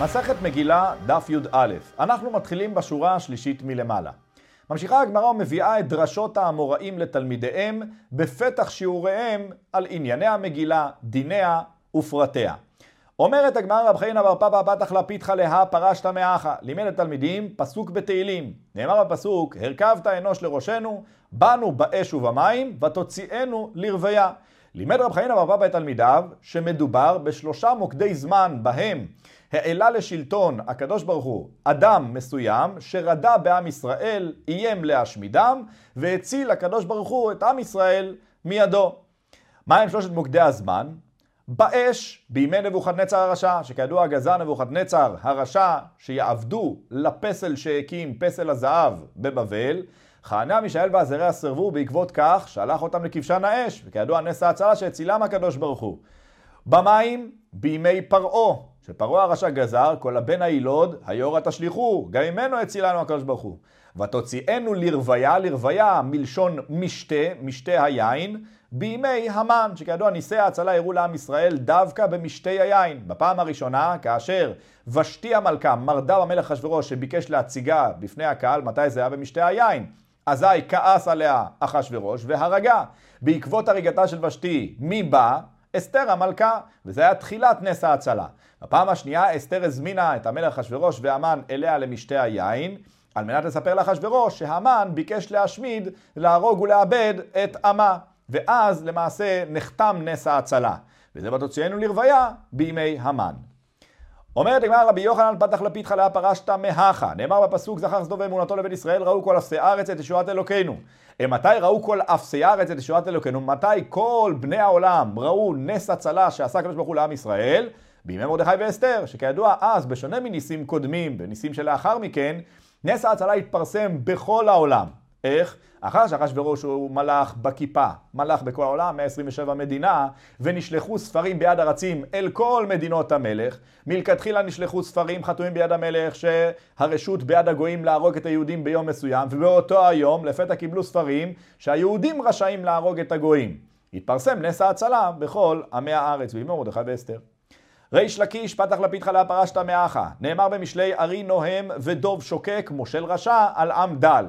מסכת מגילה, דף י"א. אנחנו מתחילים בשורה השלישית מלמעלה. ממשיכה הגמרא ומביאה את דרשות האמוראים לתלמידיהם בפתח שיעוריהם על ענייני המגילה, דיניה ופרטיה. אומרת הגמרא רב חיינה בר פפא פתח לה להא פרשת מאחה. לימד לתלמידים פסוק בתהילים. נאמר בפסוק, הרכבת אנוש לראשנו, באנו באש ובמים, ותוציאנו לרוויה. לימד רב חיינה בר פפא את תלמידיו, שמדובר בשלושה מוקדי זמן בהם העלה לשלטון הקדוש ברוך הוא אדם מסוים שרדה בעם ישראל, איים להשמידם, והציל הקדוש ברוך הוא את עם ישראל מידו. מהם שלושת מוקדי הזמן? באש, בימי נבוכדנצר הרשע, שכידוע גזר נבוכדנצר הרשע שיעבדו לפסל שהקים, פסל הזהב בבבל, חניה, מישאל ועזריה סירבו בעקבות כך שלח אותם לכבשן האש, וכידוע נס ההצלה שהצילם הקדוש ברוך הוא. במים, בימי פרעה, שפרעה הרשע גזר, כל הבן הילוד, היורה תשליכו, גם ממנו הצילנו הקדוש ברוך הוא. ותוציאנו לרוויה, לרוויה מלשון משתה, משתה היין, בימי המן, שכידוע ניסי ההצלה הראו לעם ישראל דווקא במשתה היין. בפעם הראשונה, כאשר ושתי המלכה מרדה במלך אחשורוש שביקש להציגה בפני הקהל, מתי זה היה במשתה היין? אזי כעס עליה אחשורוש והרגה. בעקבות הריגתה של ושתי, מי בא? אסתר המלכה, וזה היה תחילת נס ההצלה. בפעם השנייה אסתר הזמינה את המלך אחשורוש והמן אליה למשתה היין, על מנת לספר לאחשורוש שהמן ביקש להשמיד, להרוג ולאבד את עמה. ואז למעשה נחתם נס ההצלה. וזה בתוציאנו לרוויה בימי המן. אומרת הגמרא רבי יוחנן פתח לפיתך לה פרשת מהכה. נאמר בפסוק זכר סדום ואמונתו לבית ישראל ראו כל אפסי ארץ את ישועת אלוקינו. מתי ראו כל אפסי ארץ את ישועת אלוקינו? מתי כל בני העולם ראו נס הצלה שעשה הקדוש ברוך הוא לעם ישראל? בימי מרדכי ואסתר, שכידוע אז, בשונה מניסים קודמים, בניסים שלאחר מכן, נס ההצלה התפרסם בכל העולם. איך? אחר שאחשוורוש הוא מלך בכיפה, מלך בכל העולם, 127 מדינה, ונשלחו ספרים ביד ארצים אל כל מדינות המלך. מלכתחילה נשלחו ספרים חתומים ביד המלך שהרשות ביד הגויים להרוג את היהודים ביום מסוים, ובאותו היום לפתע קיבלו ספרים שהיהודים רשאים להרוג את הגויים. התפרסם נס ההצלה בכל עמי הארץ, בימי מרדכי ואסתר. ריש לקיש פתח לפיתך לה פרשת מאחה, נאמר במשלי ארי נוהם ודוב שוקק מושל רשע על עם דל.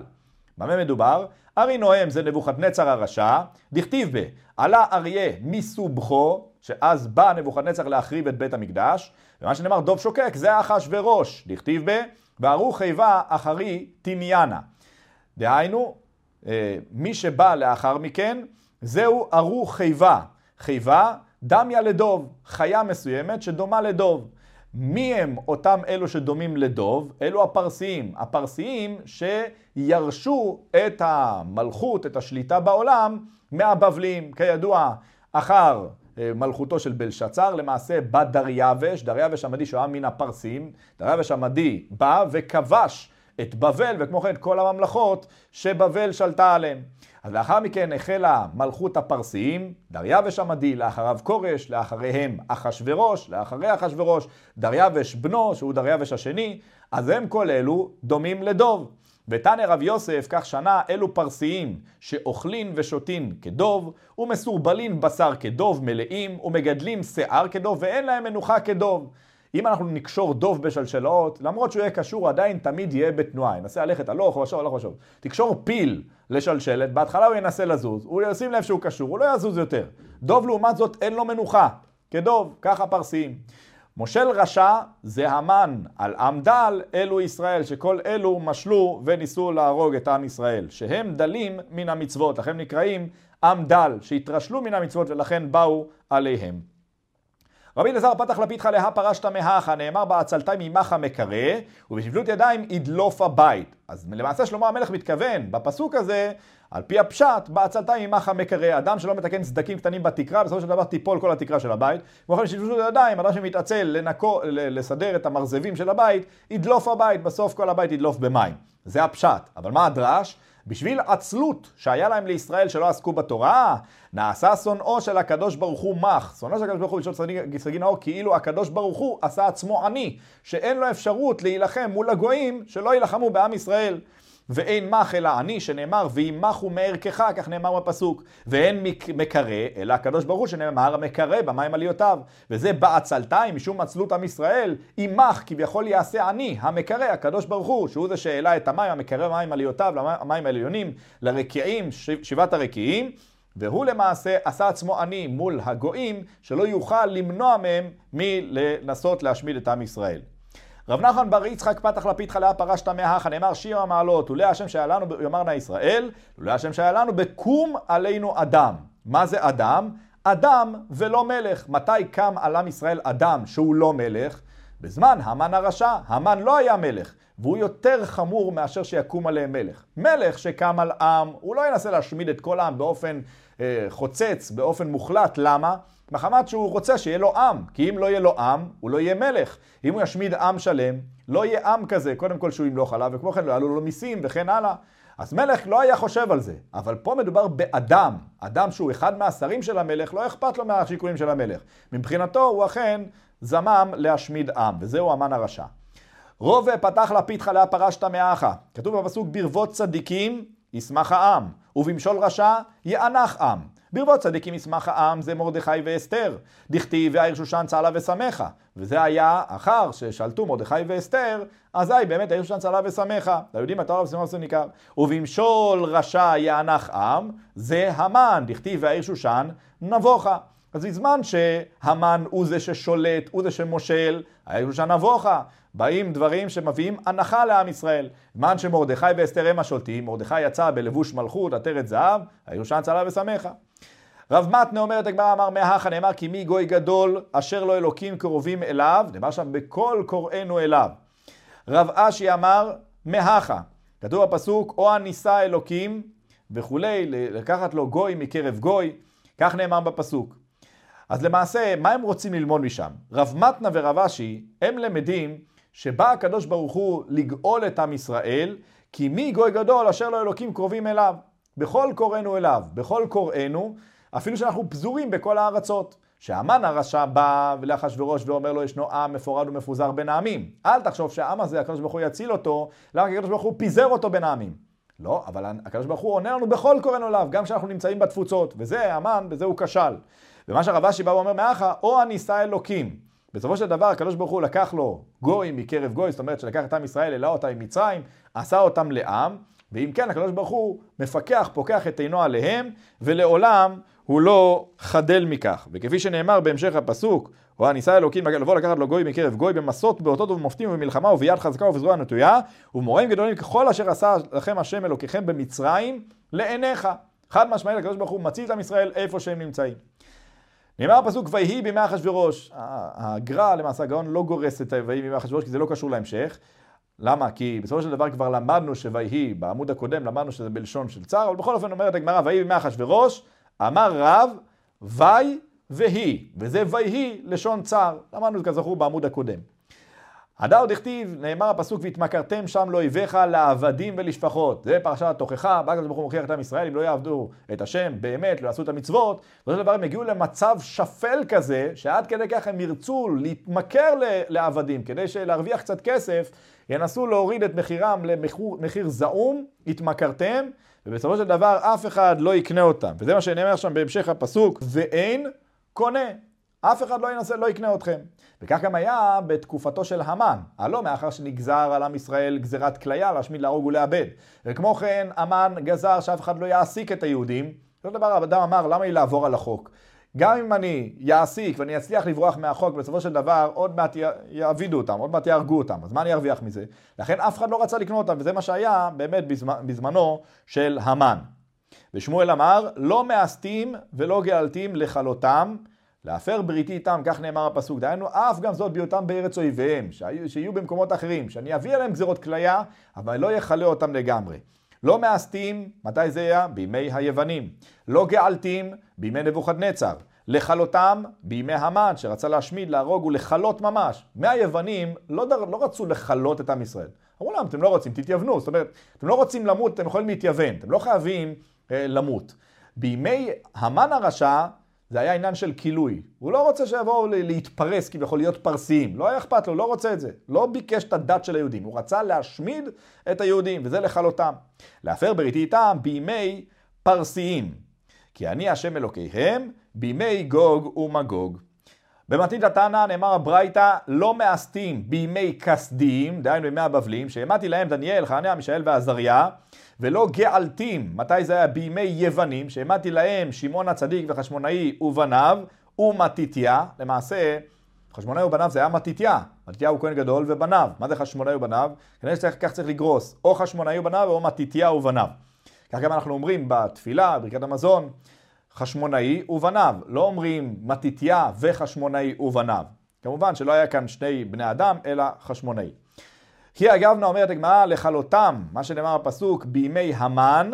במה מדובר? ארי נוהם זה נבוכדנצר הרשע, דכתיב ב, עלה אריה מסובכו, שאז בא נבוכדנצר להחריב את בית המקדש, ומה שנאמר דוב שוקק זה אחשורוש, דכתיב ב, וערוך חיבה אחרי תניאנה. דהיינו, אה, מי שבא לאחר מכן, זהו ערוך חיבה. חיבה, דמיה לדוב, חיה מסוימת שדומה לדוב. מי הם אותם אלו שדומים לדוב? אלו הפרסיים. הפרסיים שירשו את המלכות, את השליטה בעולם, מהבבלים. כידוע, אחר אה, מלכותו של בלשצר, למעשה בא דריווש, דריווש המדי שהוא היה מן הפרסים, דריווש המדי בא וכבש את בבל וכמו כן את כל הממלכות שבבל שלטה עליהן. אז לאחר מכן החלה מלכות הפרסיים, דריווש המדי, לאחריו כורש, לאחריהם אחשורוש, לאחרי אחשורוש, דריווש בנו, שהוא דריווש השני, אז הם כל אלו דומים לדוב. ותנא רב יוסף, כך שנה, אלו פרסיים שאוכלין ושותין כדוב, ומסורבלין בשר כדוב מלאים, ומגדלים שיער כדוב, ואין להם מנוחה כדוב. אם אנחנו נקשור דוב בשלשלות, למרות שהוא יהיה קשור, עדיין תמיד יהיה בתנועה. ינסה ללכת הלוך ושוב, הלוך ושוב. תקשור פיל לשלשלת, בהתחלה הוא ינסה לזוז, הוא ישים לב שהוא קשור, הוא לא יזוז יותר. דוב לעומת זאת אין לו מנוחה, כדוב, ככה פרסיים. מושל רשע זה המן על עם דל, אלו ישראל, שכל אלו משלו וניסו להרוג את עם ישראל, שהם דלים מן המצוות, לכן נקראים עם דל, שהתרשלו מן המצוות ולכן באו עליהם. רבי אלעזר פתח לפיתך להא פרשת מהכה, נאמר בעצלתי ממחה מקרא, ובשפלות ידיים ידלוף הבית. אז למעשה שלמה המלך מתכוון בפסוק הזה, על פי הפשט, בעצלתי ממחה מקרא, אדם שלא מתקן סדקים קטנים בתקרה, בסופו של דבר תיפול כל התקרה של הבית. כמו כן בשפלות ידיים, אדם שמתעצל לנקו, לסדר את המרזבים של הבית, ידלוף הבית, בסוף כל הבית ידלוף במים. זה הפשט. אבל מה הדרש? בשביל עצלות שהיה להם לישראל שלא עסקו בתורה, נעשה שונאו של הקדוש ברוך הוא מח. שונאו של הקדוש ברוך הוא בשעות סגי נאור כאילו הקדוש ברוך הוא עשה עצמו עני, שאין לו אפשרות להילחם מול הגויים שלא יילחמו בעם ישראל. ואין מח אלא אני, שנאמר, וימחו מערכך, כך נאמר בפסוק. ואין מקרא, אלא הקדוש ברוך הוא, שנאמר, המקרא במים עליותיו. וזה בעצלתיים, משום עצלות עם ישראל, ימח, כביכול יעשה אני, המקרא, הקדוש ברוך הוא, שהוא זה שהעלה את המים, המקרא במים עליותיו, למים העליונים, לרקיעים, שבעת הרקיעים. והוא למעשה עשה עצמו עני מול הגויים, שלא יוכל למנוע מהם מלנסות להשמיד את עם ישראל. רב נחמן בר יצחק פתח לפיתך לאה פרשת מהכה, נאמר שיר המעלות, לולא השם שהיה לנו, יאמרנה ישראל, לולא השם שהיה לנו, בקום עלינו אדם. מה זה אדם? אדם ולא מלך. מתי קם על עם ישראל אדם שהוא לא מלך? בזמן המן הרשע. המן לא היה מלך, והוא יותר חמור מאשר שיקום עליהם מלך. מלך שקם על עם, הוא לא ינסה להשמיד את כל העם באופן אה, חוצץ, באופן מוחלט. למה? מחמת שהוא רוצה שיהיה לו עם, כי אם לא יהיה לו עם, הוא לא יהיה מלך. אם הוא ישמיד עם שלם, לא יהיה עם כזה, קודם כל שהוא ימלוך עליו, וכמו כן לא יעלו לו מיסים וכן הלאה. אז מלך לא היה חושב על זה, אבל פה מדובר באדם, אדם שהוא אחד מהשרים של המלך, לא אכפת לו מהשיקולים של המלך. מבחינתו הוא אכן זמם להשמיד עם, וזהו המן הרשע. רובה פתח לפיתך לה פרשת מאחה. כתוב בפסוק ברבות צדיקים ישמח העם, ובמשול רשע יענך עם. ברבות צדיקים ישמח העם זה מרדכי ואסתר. דכתיב והעיר שושן צהלה ושמחה. וזה היה אחר ששלטו מרדכי ואסתר, אזי באמת העיר שושן צהלה ושמחה. הרב סימן עושה ניכר. ובמשול רשע יענך עם, זה המן. דכתיב והעיר שושן נבוכה. אז בזמן שהמן הוא זה ששולט, הוא זה שמושל, העיר שושן נבוכה. באים דברים שמביאים הנחה לעם ישראל. זמן שמרדכי ואסתר הם השולטים, מרדכי יצא בלבוש מלכות, עטרת זהב, הירושן צלה ושמחה. רב מתנה אומרת הגמרא אמר מהכה נאמר כי מי גוי גדול אשר לו אלוקים קרובים אליו, נאמר שם בכל קוראינו אליו. רב אשי אמר מהכה, כתוב בפסוק או הנישא אלוקים וכולי, לקחת לו גוי מקרב גוי, כך נאמר בפסוק. אז למעשה, מה הם רוצים ללמוד משם? רב מתנה ורב אשי, הם למדים שבא הקדוש ברוך הוא לגאול את עם ישראל, כי מי גוי גדול אשר לו אלוקים קרובים אליו. בכל קוראינו אליו, בכל קוראינו, אפילו שאנחנו פזורים בכל הארצות. שהמן הרשע בא לאחשוורוש ואומר לו ישנו עם מפורד ומפוזר בין העמים. אל תחשוב שהעם הזה, הקדוש ברוך הוא יציל אותו, למה הקדוש ברוך הוא פיזר אותו בין העמים. לא, אבל הקדוש ברוך הוא עונה לנו בכל קוראינו אליו, גם כשאנחנו נמצאים בתפוצות. וזה המן, בזה הוא כשל. ומה שהרבשי בא ואומר מאחה, או הנישא אלוקים. בסופו של דבר הקדוש ברוך הוא לקח לו גוי מקרב גוי, זאת אומרת שלקח את עם ישראל, העלה אותם עם מצרים, עשה אותם לעם, ואם כן הקדוש ברוך הוא מפקח, פוקח את עינו עליהם, ולעולם הוא לא חדל מכך. וכפי שנאמר בהמשך הפסוק, או הניסה אלוקים לבוא לקחת לו גוי מקרב גוי במסות, באותות ובמופתים ובמלחמה וביד חזקה ובזרוע נטויה, ומוראים גדולים ככל אשר עשה לכם השם אלוקיכם במצרים, לעיניך. חד משמעית הקדוש ברוך הוא מציל את עם ישראל איפה שהם נמצאים. נאמר הפסוק ויהי בימי אחשוורוש. הגר"א, למעשה הגאון לא גורס את ויהי בימי אחשוורוש כי זה לא קשור להמשך. למה? כי בסופו של דבר כבר למדנו שויהי, בעמוד הקודם למדנו שזה בלשון של צער, אבל בכל אופן אומרת הגמרא ויהי בימי אחשוורוש, אמר רב, וי והיא, וזה ויהי לשון צער. למדנו כזכור בעמוד הקודם. הדר דכתיב, נאמר הפסוק, והתמכרתם שם לאויביך לעבדים ולשפחות. זה פרשת התוכחה, בא הקדוש ברוך הוא מוכיח את עם ישראל, אם לא יעבדו את השם באמת, לא יעשו את המצוות, בסופו דבר הם הגיעו למצב שפל כזה, שעד כדי כך הם ירצו להתמכר לעבדים, כדי להרוויח קצת כסף, ינסו להוריד את מחירם למחיר זעום, התמכרתם, ובסופו של דבר אף אחד לא יקנה אותם. וזה מה שנאמר שם בהמשך הפסוק, ואין קונה. אף אחד לא ינסה, לא יקנה אתכם. וכך גם היה בתקופתו של המן, הלא מאחר שנגזר על עם ישראל גזירת כליה להשמיד, להרוג ולאבד. וכמו כן, המן גזר שאף אחד לא יעסיק את היהודים. זאת דבר, האדם אמר, למה לי לעבור על החוק? גם אם אני יעסיק ואני אצליח לברוח מהחוק, בסופו של דבר עוד מעט יעבידו אותם, עוד מעט יהרגו אותם, אז מה אני ארוויח מזה? לכן אף אחד לא רצה לקנות אותם, וזה מה שהיה באמת בזמנו של המן. ושמואל אמר, לא מאסתים ולא גאלתים לכלותם, להפר בריתי איתם, כך נאמר הפסוק. דהיינו, אף גם זאת בהיותם בארץ אויביהם, שיהיו במקומות אחרים, שאני אביא עליהם גזירות כליה, אבל לא יכלה אותם לגמרי. לא מאסתים, מתי זה היה? בימי היוונים. לא געלתים, בימי נבוכדנצר. לכלותם בימי המן, שרצה להשמיד, להרוג ולכלות ממש. מהיוונים לא, דר, לא רצו לכלות את עם ישראל. אמרו להם, אתם לא רוצים, תתייוונו. זאת אומרת, אתם לא רוצים למות, אתם יכולים להתייוון. אתם לא חייבים אה, למות. בימי המן הרשע, זה היה עניין של כילוי. הוא לא רוצה שיבואו להתפרס כביכול להיות פרסיים. לא היה אכפת לו, לא רוצה את זה. לא ביקש את הדת של היהודים. הוא רצה להשמיד את היהודים, וזה לכלותם. להפר בריתי איתם בימי פרסיים. כי אני השם אלוקיהם בימי גוג ומגוג. במתנית התנא נאמר הברייתא לא מאסתים בימי כסדיים, דהיינו בימי הבבלים, שהעמדתי להם דניאל, חנניה, מישאל ועזריה, ולא געלתים, מתי זה היה? בימי יוונים, שהעמדתי להם שמעון הצדיק וחשמונאי ובניו, ומתיתיה, למעשה חשמונאי ובניו זה היה מתיתיה, מתיתיה הוא כהן גדול ובניו, מה זה חשמונאי ובניו? כנראה שכך צריך לגרוס, או חשמונאי ובניו או מתיתיה ובניו. כך גם אנחנו אומרים בתפילה, ברכת המזון, חשמונאי ובניו, לא אומרים מתיתיה וחשמונאי ובניו. כמובן שלא היה כאן שני בני אדם, אלא חשמונאי. כי אגבנה אומרת הגמרא לכלותם, מה שנאמר בפסוק, בימי המן,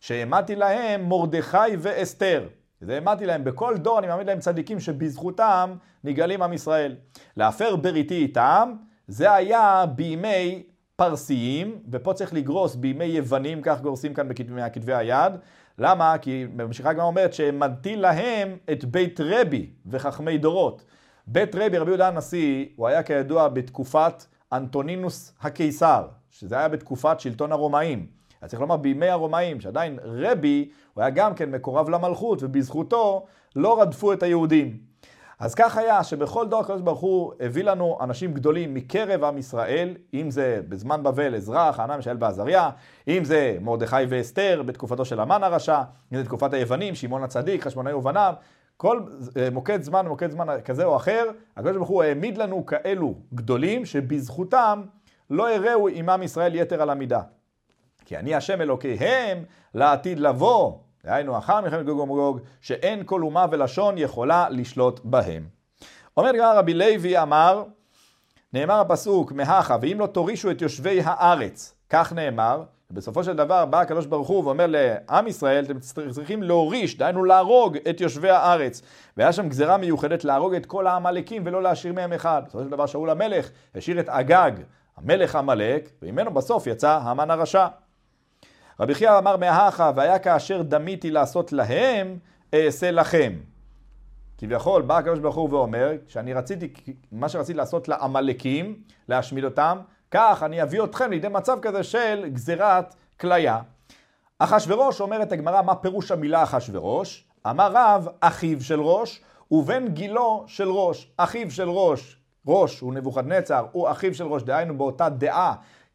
שהעמדתי להם מרדכי ואסתר. זה העמדתי להם, בכל דור אני מעמיד להם צדיקים שבזכותם נגאלים עם ישראל. להפר בריתי איתם, זה היה בימי פרסיים, ופה צריך לגרוס בימי יוונים, כך גורסים כאן מכתבי היד. למה? כי ממשיכה הגמרא אומרת שהעמדתי להם את בית רבי וחכמי דורות. בית רבי, רבי יהודה הנשיא, הוא היה כידוע בתקופת אנטונינוס הקיסר, שזה היה בתקופת שלטון הרומאים. אז צריך לומר בימי הרומאים, שעדיין רבי, הוא היה גם כן מקורב למלכות, ובזכותו לא רדפו את היהודים. אז כך היה שבכל דור הקדוש ברוך הוא הביא לנו אנשים גדולים מקרב עם ישראל, אם זה בזמן בבל עזרא, חנן, מישאל ועזריה, אם זה מרדכי ואסתר בתקופתו של המן הרשע, אם זה תקופת היוונים, שמעון הצדיק, חשמונאי ובניו, כל אה, מוקד זמן, מוקד זמן כזה או אחר, הקדוש ברוך הוא העמיד לנו כאלו גדולים שבזכותם לא הראו עמם ישראל יתר על המידה. כי אני השם אלוקיהם לעתיד לבוא, דהיינו אחר מלחמת גוג ומגוג, שאין כל אומה ולשון יכולה לשלוט בהם. אומר גם רבי לוי אמר, נאמר הפסוק, מהכה, ואם לא תורישו את יושבי הארץ, כך נאמר, ובסופו של דבר בא הקדוש ברוך הוא ואומר לעם ישראל, אתם צריכים להוריש, דהיינו להרוג את יושבי הארץ. והיה שם גזרה מיוחדת להרוג את כל העמלקים ולא להשאיר מהם אחד. בסופו של דבר שאול המלך השאיר את אגג, המלך עמלק, וממנו בסוף יצא המן הרשע. רבי חייא אמר מהכה, והיה כאשר דמיתי לעשות להם, אעשה לכם. כביכול בא הקדוש ברוך הוא ואומר, שאני רציתי, מה שרציתי לעשות לעמלקים, להשמיד אותם, כך אני אביא אתכם לידי מצב כזה של גזירת כליה. אחשורוש אומרת הגמרא, מה פירוש המילה אחשורוש? אמר רב, אחיו של ראש, ובן גילו של ראש. אחיו של ראש, ראש הוא נבוכדנצר, הוא אחיו של ראש, דהיינו באותה דעה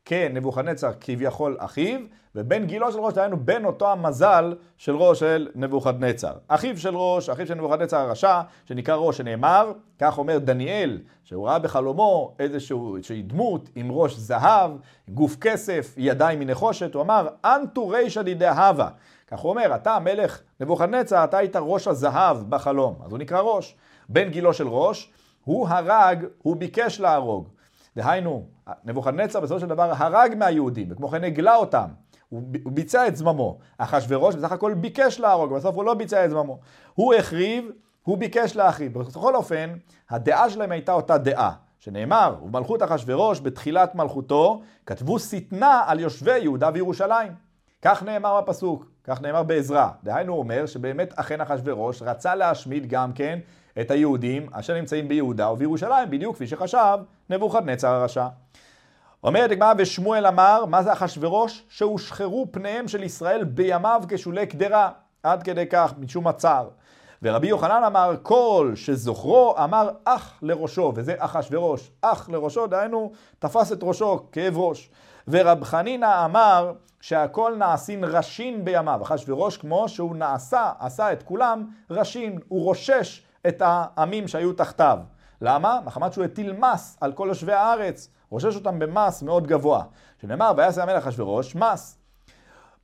כן, נבוכדנצר כביכול אחיו, ובן גילו של ראש, דהיינו בן אותו המזל של ראש של נבוכדנצר. אחיו של ראש, אחיו של נבוכדנצר הרשע, שנקרא ראש, שנאמר, כך אומר דניאל, שהוא ראה בחלומו איזושהי דמות עם ראש זהב, גוף כסף, ידיים מנחושת, הוא אמר, אנטו רישא דידי הווה. כך הוא אומר, אתה המלך נבוכדנצר, אתה היית ראש הזהב בחלום, אז הוא נקרא ראש. בן גילו של ראש, הוא הרג, הוא ביקש להרוג. דהיינו, נבוכדנצר בסופו של דבר הרג מהיהודים, וכמו כן הגלה אותם. הוא, ביצע את זממו. אחשורוש בסך הכל ביקש להרוג, בסוף הוא לא ביצע את זממו. הוא החריב, הוא ביקש להחריב. בכל אופן, הדעה שלהם הייתה אותה דעה. שנאמר, ובמלכות אחשורוש בתחילת מלכותו, כתבו שטנה על יושבי יהודה וירושלים. כך נאמר בפסוק, כך נאמר בעזרא. דהיינו הוא אומר שבאמת אכן אחשורוש רצה להשמיד גם כן את היהודים אשר נמצאים ביהודה ובירושלים, בדיוק כפי שחשב נבוכדנצר הרשע. אומרת הגמרא ושמואל אמר, מה זה אחשורוש? שהושחרו פניהם של ישראל בימיו כשולי קדרה, עד כדי כך, משום הצער. ורבי יוחנן אמר, כל שזוכרו אמר אח לראשו, וזה אחשורוש, אח לראשו, דהיינו, תפס את ראשו, כאב ראש. ורב חנינא אמר שהכל נעשין ראשין בימיו, אחשורוש כמו שהוא נעשה, עשה את כולם ראשין, הוא רושש את העמים שהיו תחתיו. למה? מחמת שהוא הטיל מס על כל יושבי הארץ, רושש אותם במס מאוד גבוה. שנאמר, ויעשה המלך אחשורוש מס.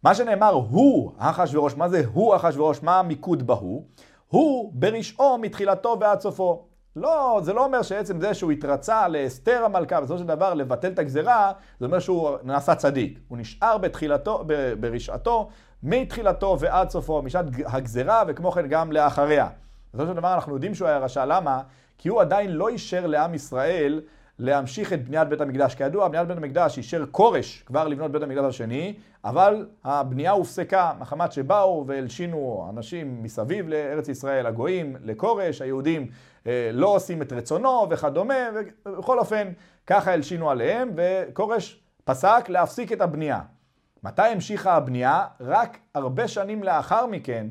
מה שנאמר הוא אחשורוש, מה זה הוא אחשורוש, מה המיקוד בהוא? הוא ברשעו מתחילתו ועד סופו. לא, זה לא אומר שעצם זה שהוא התרצה לאסתר המלכה, בסופו של דבר לבטל את הגזרה, זה אומר שהוא נעשה צדיק. הוא נשאר בתחילתו, ברשעתו, מתחילתו ועד סופו, משעת הגזרה וכמו כן גם לאחריה. בסופו של דבר אנחנו יודעים שהוא היה רשע, למה? כי הוא עדיין לא אישר לעם ישראל להמשיך את בניית בית המקדש. כידוע, בניית בית המקדש אישר כורש כבר לבנות בית המקדש השני, אבל הבנייה הופסקה מחמת שבאו והלשינו אנשים מסביב לארץ ישראל, הגויים, לכורש, היהודים אה, לא עושים את רצונו וכדומה, ובכל אופן, ככה הלשינו עליהם, וכורש פסק להפסיק את הבנייה. מתי המשיכה הבנייה? רק הרבה שנים לאחר מכן,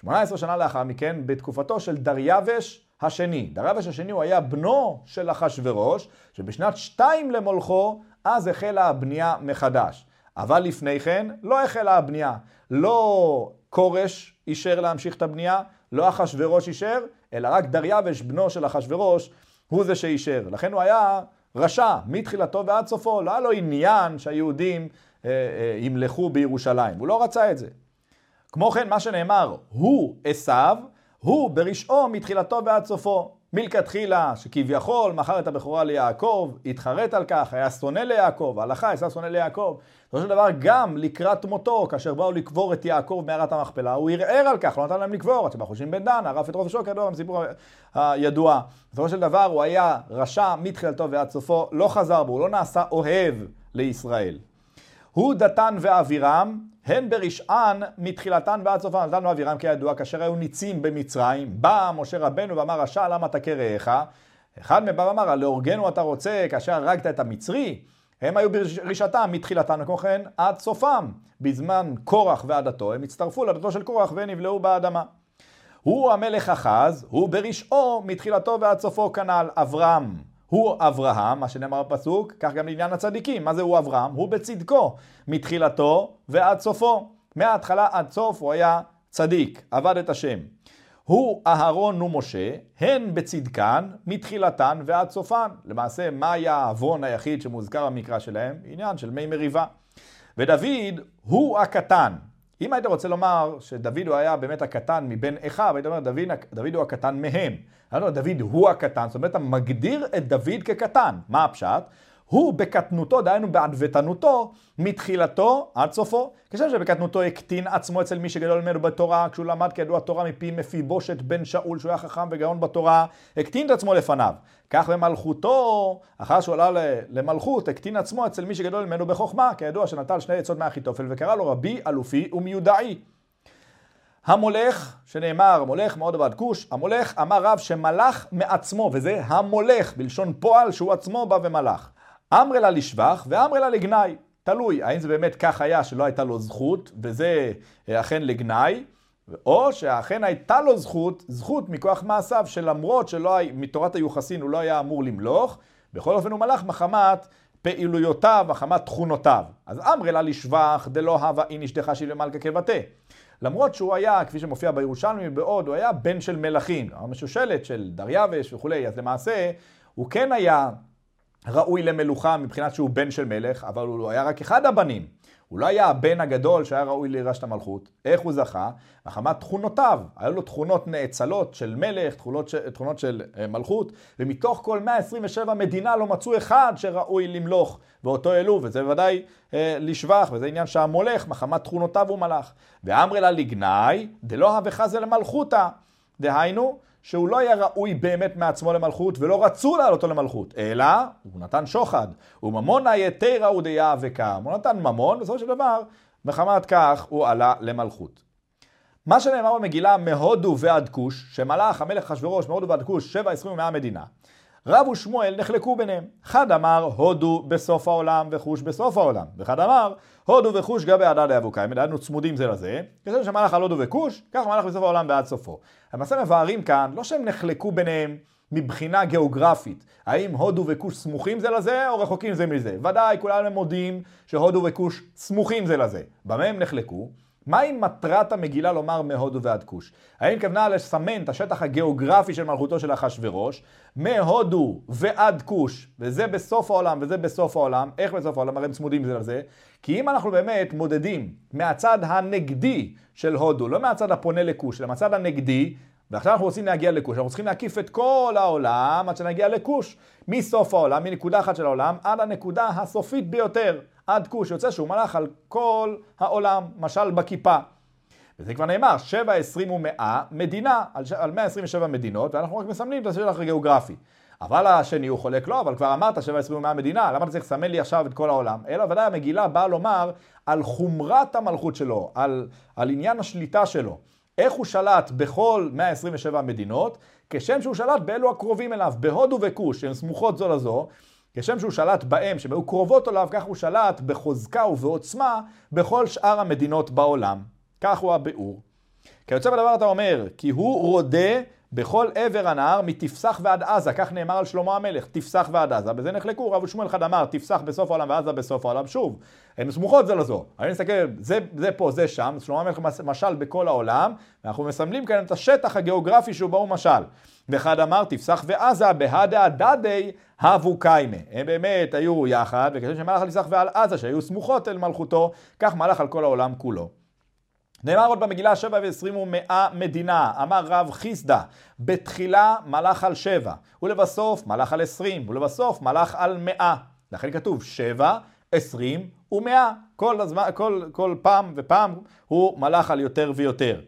18 שנה לאחר מכן, בתקופתו של דריווש השני. דריווש השני הוא היה בנו של אחשורוש, שבשנת שתיים למולכו, אז החלה הבנייה מחדש. אבל לפני כן לא החלה הבנייה. לא כורש אישר להמשיך את הבנייה, לא אחשורוש אישר, אלא רק דריווש, בנו של אחשורוש, הוא זה שאישר. לכן הוא היה רשע מתחילתו ועד סופו, לא היה לו עניין שהיהודים אה, אה, ימלכו בירושלים, הוא לא רצה את זה. כמו כן, מה שנאמר, הוא עשיו, הוא ברשעו מתחילתו ועד סופו. מלכתחילה, שכביכול מכר את הבכורה ליעקב, התחרט על כך, היה שונא ליעקב, ההלכה עשה שונא ליעקב. בסופו של דבר, גם לקראת מותו, כאשר באו לקבור את יעקב במערת המכפלה, הוא ערער על כך, לא נתן להם לקבור, עד שבחושים בן דן, ערף את רוב השוק, כידוע בסיפור הידוע. בסופו של דבר, הוא היה רשע מתחילתו ועד סופו, לא חזר בו, הוא לא נעשה אוהב לישראל. הוא דתן ואבירם, הן ברשען מתחילתן ועד סופן. דתן ואבירם כידוע, כאשר היו ניצים במצרים, בא משה רבנו ואמר רשע למה תכה רעך? אחד מהם בא ואמר, להורגנו אתה רוצה כאשר הרגת את המצרי? הם היו ברשעתם מתחילתן וכמו כן עד סופם. בזמן קורח ועדתו, הם הצטרפו לדתו של קורח ונבלעו באדמה. הוא המלך אחז, הוא ברשעו מתחילתו ועד סופו כנ"ל. אברהם הוא אברהם, מה שנאמר בפסוק, כך גם לעניין הצדיקים. מה זה הוא אברהם? הוא בצדקו, מתחילתו ועד סופו. מההתחלה עד סוף הוא היה צדיק, עבד את השם. הוא אהרון ומשה, הן בצדקן, מתחילתן ועד סופן. למעשה, מה היה העוון היחיד שמוזכר במקרא שלהם? עניין של מי מריבה. ודוד הוא הקטן. אם היית רוצה לומר שדוד הוא היה באמת הקטן מבין אחיו, היית אומר דוד, דוד הוא הקטן מהם. לא, דוד הוא הקטן, זאת אומרת, אתה מגדיר את דוד כקטן. מה הפשט? הוא בקטנותו, דהיינו בעדוותנותו, מתחילתו עד סופו. כשם שבקטנותו הקטין עצמו אצל מי שגדול ממנו בתורה, כשהוא למד כידוע תורה מפי מפיבושת בן שאול, שהוא היה חכם וגאון בתורה, הקטין את עצמו לפניו. כך במלכותו, אחר שהוא עלה למלכות, הקטין עצמו אצל מי שגדול ממנו בחוכמה, כידוע שנטל שני עצות מאחיתופל וקרא לו רבי, אלופי ומיודעי. המולך, שנאמר מולך מאוד עבד כוש, המולך אמר רב שמלך מעצמו, וזה המולך, בלשון פועל שהוא עצמו בא ומלך. אמרי לה לשבח ואמרי לה לגנאי. תלוי, האם זה באמת כך היה שלא הייתה לו זכות, וזה אה, אכן לגנאי, או שאכן הייתה לו זכות, זכות מכוח מעשיו, שלמרות שלא מתורת היוחסין הוא לא היה אמור למלוך, בכל אופן הוא מלך מחמת פעילויותיו, מחמת תכונותיו. אז אמרי לה לשבח דלא הווה אין אשתך שילה מלכה כבתה. למרות שהוא היה, כפי שמופיע בירושלמי בעוד, הוא היה בן של מלכים, המשושלת של דריווש וכולי, אז למעשה הוא כן היה ראוי למלוכה מבחינת שהוא בן של מלך, אבל הוא היה רק אחד הבנים. הוא לא היה הבן הגדול שהיה ראוי לירש את המלכות. איך הוא זכה? מחמת תכונותיו. היו לו תכונות נאצלות של מלך, תכונות, תכונות של אה, מלכות, ומתוך כל 127 מדינה לא מצאו אחד שראוי למלוך, ואותו העלו, וזה בוודאי אה, לשבח, וזה עניין שהמולך, מחמת תכונותיו הוא מלך. ואמרי לה לגנאי, דלא הבך זה למלכותא. דהיינו, שהוא לא היה ראוי באמת מעצמו למלכות, ולא רצו להעלותו למלכות, אלא הוא נתן שוחד. וממונה יתרה ודיה וקם. הוא נתן ממון, בסופו של דבר, מחמת כך הוא עלה למלכות. מה שנאמר במגילה מהודו ועד כוש, שמלך המלך אחשורוש מהודו ועד כוש, שבע עשרים ומאה מדינה, רב ושמואל נחלקו ביניהם. אחד אמר הודו בסוף העולם וחוש בסוף העולם, ואחד אמר הודו וחוש גבי עדה דאבוקאים, דהיינו צמודים זה לזה, כשם שמלך על הודו וחוש, כך מלך בסוף העולם ועד סופו. למעשה מבארים כאן, לא שהם נחלקו ביניהם מבחינה גיאוגרפית, האם הודו וכוש סמוכים זה לזה או רחוקים זה מזה. ודאי, כולם מודים שהודו וכוש סמוכים זה לזה. במה הם נחלקו? מהי מטרת המגילה לומר מהודו ועד כוש? האם כוונה לסמן את השטח הגיאוגרפי של מלכותו של אחשורוש, מהודו ועד כוש, וזה בסוף העולם וזה בסוף העולם, איך בסוף העולם? הרי הם צמודים זה לזה, כי אם אנחנו באמת מודדים מהצד הנגדי של הודו, לא מהצד הפונה לכוש, אלא מהצד הנגדי, ועכשיו אנחנו רוצים להגיע לכוש, אנחנו צריכים להקיף את כל העולם עד שנגיע לכוש, מסוף העולם, מנקודה אחת של העולם, עד הנקודה הסופית ביותר. עד כוש, יוצא שהוא מלך על כל העולם, משל בכיפה. וזה כבר נאמר, שבע עשרים ומאה מדינה, על, על 127 מדינות, ואנחנו רק מסמנים את השטח הגיאוגרפי. אבל השני הוא חולק לא, אבל כבר אמרת שבע עשרים ומאה מדינה, למה אתה צריך לסמן לי עכשיו את כל העולם? אלא ודאי המגילה באה לומר על חומרת המלכות שלו, על, על עניין השליטה שלו. איך הוא שלט בכל 127 מדינות, כשם שהוא שלט באלו הקרובים אליו, בהודו וכוש, שהן סמוכות זו לזו, כשם שהוא שלט בהם, שהן היו קרובות אליו, כך הוא שלט בחוזקה ובעוצמה בכל שאר המדינות בעולם. כך הוא הביאור. כיוצא בדבר אתה אומר, כי הוא רודה בכל עבר הנהר מתפסח ועד עזה, כך נאמר על שלמה המלך, תפסח ועד עזה, בזה נחלקו, רב שמואל אחד אמר, תפסח בסוף העולם ועזה בסוף העולם, שוב, הן סמוכות זה לזו, אני מסתכל, זה, זה פה, זה שם, שלמה המלך משל בכל העולם, ואנחנו מסמלים כאן את השטח הגיאוגרפי שהוא בו משל. ואחד אמר, תפסח ועזה בהדה דדי הבו קיימה. הם באמת היו יחד, וכשם שמלך על תפסח ועל עזה, שהיו סמוכות אל מלכותו, כך מלך על כל העולם כולו. נאמר עוד במגילה שבע ועשרים ומאה מדינה, אמר רב חיסדא, בתחילה מלך על שבע, ולבסוף מלך על עשרים, ולבסוף מלך על מאה. לכן כתוב שבע, עשרים ומאה. כל, הזמן, כל, כל פעם ופעם הוא מלך על יותר ויותר.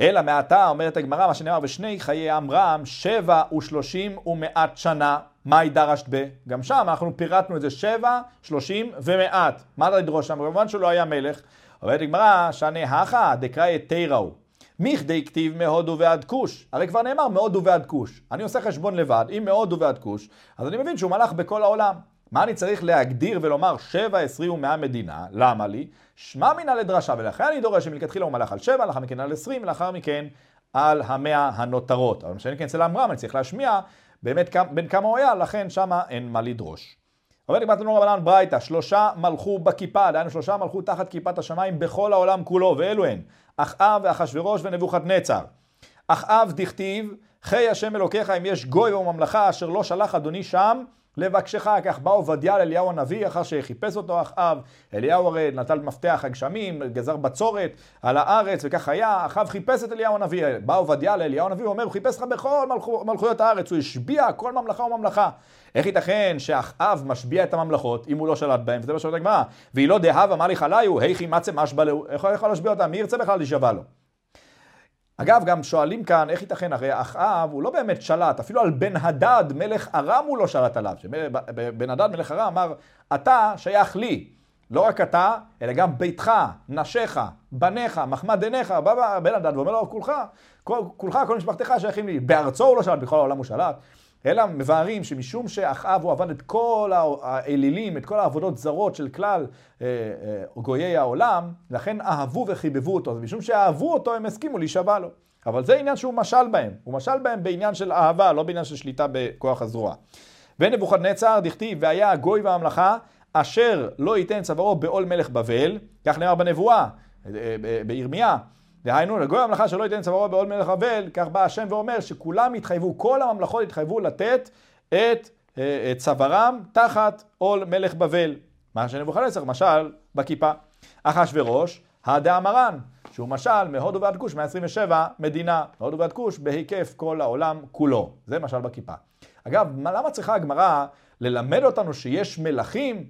אלא מעתה, אומרת הגמרא, מה שנאמר בשני חיי עמרם, שבע ושלושים ומעט שנה. מהי דרשת ב? גם שם אנחנו פירטנו את זה שבע, שלושים ומעט. מה אתה לדרוש שם? כמובן שהוא לא היה מלך. אומרת הגמרא, שאני הכא דקראי תיראו. מכדי כתיב מהודו ועד כוש. הרי כבר נאמר מהודו ועד כוש. אני עושה חשבון לבד, אם מהודו ועד כוש, אז אני מבין שהוא מלך בכל העולם. מה אני צריך להגדיר ולומר שבע, עשרים ומאה מדינה? למה לי? שמע מינה לדרשה, ולכן אני דורש שמלכתחילה הוא מלך על שבע, לאחר מכן על עשרים, ולאחר מכן על המאה הנותרות. אבל משנה כן אצל עמרם, אני צריך להשמיע באמת בין כמה הוא היה, לכן שמה אין מה לדרוש. אומר לי לנו רבנן ברייתא, שלושה מלכו בכיפה, דהיינו שלושה מלכו תחת כיפת השמיים בכל העולם כולו, ואלו הן, אחאב ואחשורוש ונבוכדנצר. אחאב דכתיב, חי השם אלוקיך אם יש גוי וממלכה אשר לא שלח אדוני שם, לבקשך, כך בא עובדיה לאליהו הנביא, אחר שחיפש אותו אחאב, אליהו הרי נטל מפתח הגשמים, גזר בצורת על הארץ, וכך היה, אחאב חיפש את אליהו הנביא, בא עובדיה לאליהו הנביא, הוא אומר, הוא חיפש לך בכל מלכו, מלכויות הארץ, הוא השביע כל ממלכה וממלכה. איך ייתכן שאחאב משביע את הממלכות, אם הוא לא שלט בהם, וזה מה שאומרת הגמרא, והיא לא דהבה מליך עליו, היכי מצם אשבע איך הוא יכול להשביע אותם, מי ירצה בכלל להישבע לו? אגב, גם שואלים כאן, איך ייתכן, הרי אחאב הוא לא באמת שלט, אפילו על בן הדד, מלך ארם הוא לא שלט עליו. בן הדד, מלך ארם, אמר, אתה שייך לי. לא רק אתה, אלא גם ביתך, נשיך, בניך, מחמד עיניך, בא בן הדד ואומר לו, כולך, כולך, כל משפחתך שייכים לי. בארצו הוא לא שלט, בכל העולם הוא שלט. אלא מבארים שמשום שאחאב הוא עבד את כל האלילים, את כל העבודות זרות של כלל אה, אה, גויי העולם, לכן אהבו וחיבבו אותו. ומשום שאהבו אותו הם הסכימו להישבע לו. אבל זה עניין שהוא משל בהם. הוא משל בהם בעניין של אהבה, לא בעניין של שליטה בכוח הזרוע. ונבוכדנצר דכתיב, והיה הגוי והממלכה אשר לא ייתן צווארו בעול מלך בבל, כך נאמר בנבואה, אה, בירמיה. דהיינו, לגוי הממלכה שלא ייתן צווארו בעול מלך אבל, כך בא השם ואומר שכולם יתחייבו, כל הממלכות יתחייבו לתת את, אה, את צווארם תחת עול מלך בבל. מה שנבוכדנצר, משל בכיפה. אחשורוש, הדאמרן, שהוא משל מהודו ועד כוש, 127 מדינה, מהודו ועד כוש, בהיקף כל העולם כולו. זה משל בכיפה. אגב, למה צריכה הגמרא ללמד אותנו שיש מלכים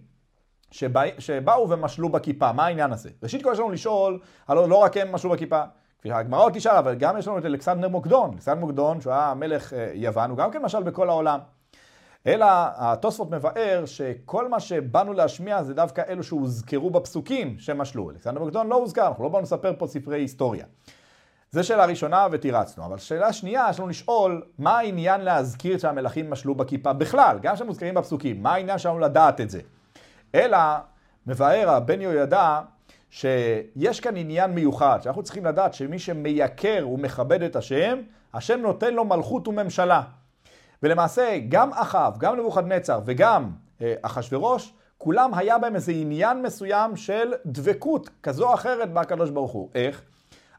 שבא, שבאו ומשלו בכיפה, מה העניין הזה? ראשית כל יש לנו לשאול, הלוא לא רק הם משלו בכיפה, כפי שהגמרא עוד תשאל, אבל גם יש לנו את אלכסנדר מוקדון, אלכסנדר מוקדון, שהוא היה מלך אה, יוון, הוא גם כן משל בכל העולם. אלא התוספות מבאר שכל מה שבאנו להשמיע זה דווקא אלו שהוזכרו בפסוקים שמשלו. אלכסנדר מוקדון לא הוזכר, אנחנו לא באנו לספר פה ספרי היסטוריה. זו שאלה ראשונה ותירצנו, אבל שאלה שנייה, יש לנו לשאול מה העניין להזכיר שהמלכים משלו בכיפה בכלל, גם כשמוזכרים בפסוקים, מה העניין שלנו לדעת את זה? אלא מבאר הבן יהוידע שיש כאן עניין מיוחד, שאנחנו צריכים לדעת שמי שמייקר ומכבד את השם, השם נותן לו מלכות וממשלה. ולמעשה גם אחאב, גם נבוכדנצר וגם אה, אחשורוש, כולם היה בהם איזה עניין מסוים של דבקות כזו או אחרת בהקדוש ברוך הוא. איך?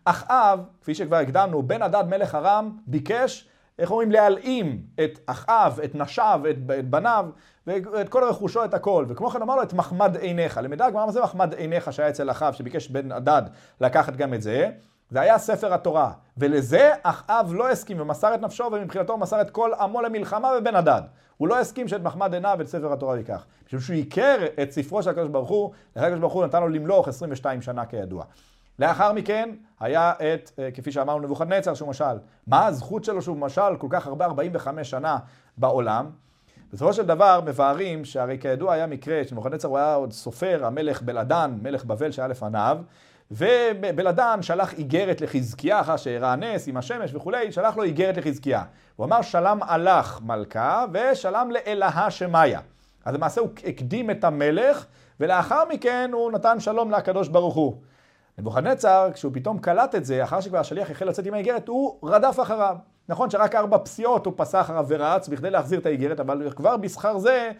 אחאב, כפי שכבר הקדמנו, בן הדד מלך ארם, ביקש, איך אומרים, להלאים את אחאב, את נשיו, את, את בניו, ואת כל רכושו, את הכל. וכמו כן אמר לו, את מחמד עיניך. למדע הגמרא מה זה מחמד עיניך שהיה אצל אחאב, שביקש בן הדד לקחת גם את זה. זה היה ספר התורה. ולזה אחאב לא הסכים ומסר את נפשו, ומבחינתו מסר את כל עמו למלחמה בבן הדד. הוא לא הסכים שאת מחמד עיניו ואת ספר התורה ייקח. משום שהוא עיקר את ספרו של הקדוש ברוך הוא, הקדוש ברוך הוא נתן לו למלוך 22 שנה כידוע. לאחר מכן היה את, אה, כפי שאמרנו, נבוכדנצר שהוא משל. מה הזכות שלו שהוא משל כל כך הרבה, 45 שנה בעולם. בסופו של דבר מבארים שהרי כידוע היה מקרה שנבוכדנצר הוא היה עוד סופר, המלך בלעדן, מלך בבל שהיה לפניו, ובלעדן שלח איגרת לחזקיה, אחר שאירע נס עם השמש וכולי, שלח לו איגרת לחזקיה. הוא אמר שלם הלך מלכה ושלם לאלהה שמאיה. אז למעשה הוא הקדים את המלך, ולאחר מכן הוא נתן שלום לקדוש ברוך הוא. נבוכדנצר, כשהוא פתאום קלט את זה, אחר שכבר השליח החל לצאת עם האיגרת, הוא רדף אחריו. נכון שרק ארבע פסיעות הוא פסע אחריו ורץ בכדי להחזיר את האיגרת, אבל כבר בשכר זה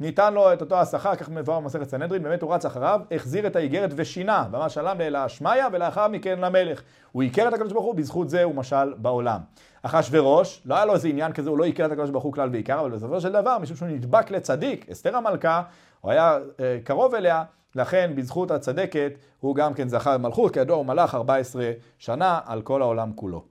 ניתן לו את אותו השכר, כך מבואר במסכת סנהדרין, באמת הוא רץ אחריו, החזיר את האיגרת ושינה, ואמר שלם השמיא ולאחר מכן למלך. הוא עיקר את הקדוש ברוך הוא, בזכות זה הוא משל בעולם. אחשורוש, לא היה לו איזה עניין כזה, הוא לא עיקר את הקדוש ברוך הוא כלל ועיקר, אבל בסופו של דבר, משום שהוא נדבק לצדיק, אסתר המלכה, הוא היה אה, קרוב אליה, לכן בזכות הצדקת הוא גם כן זכה במלכות, כידוע הוא מלך 14 שנה על כל העולם כולו.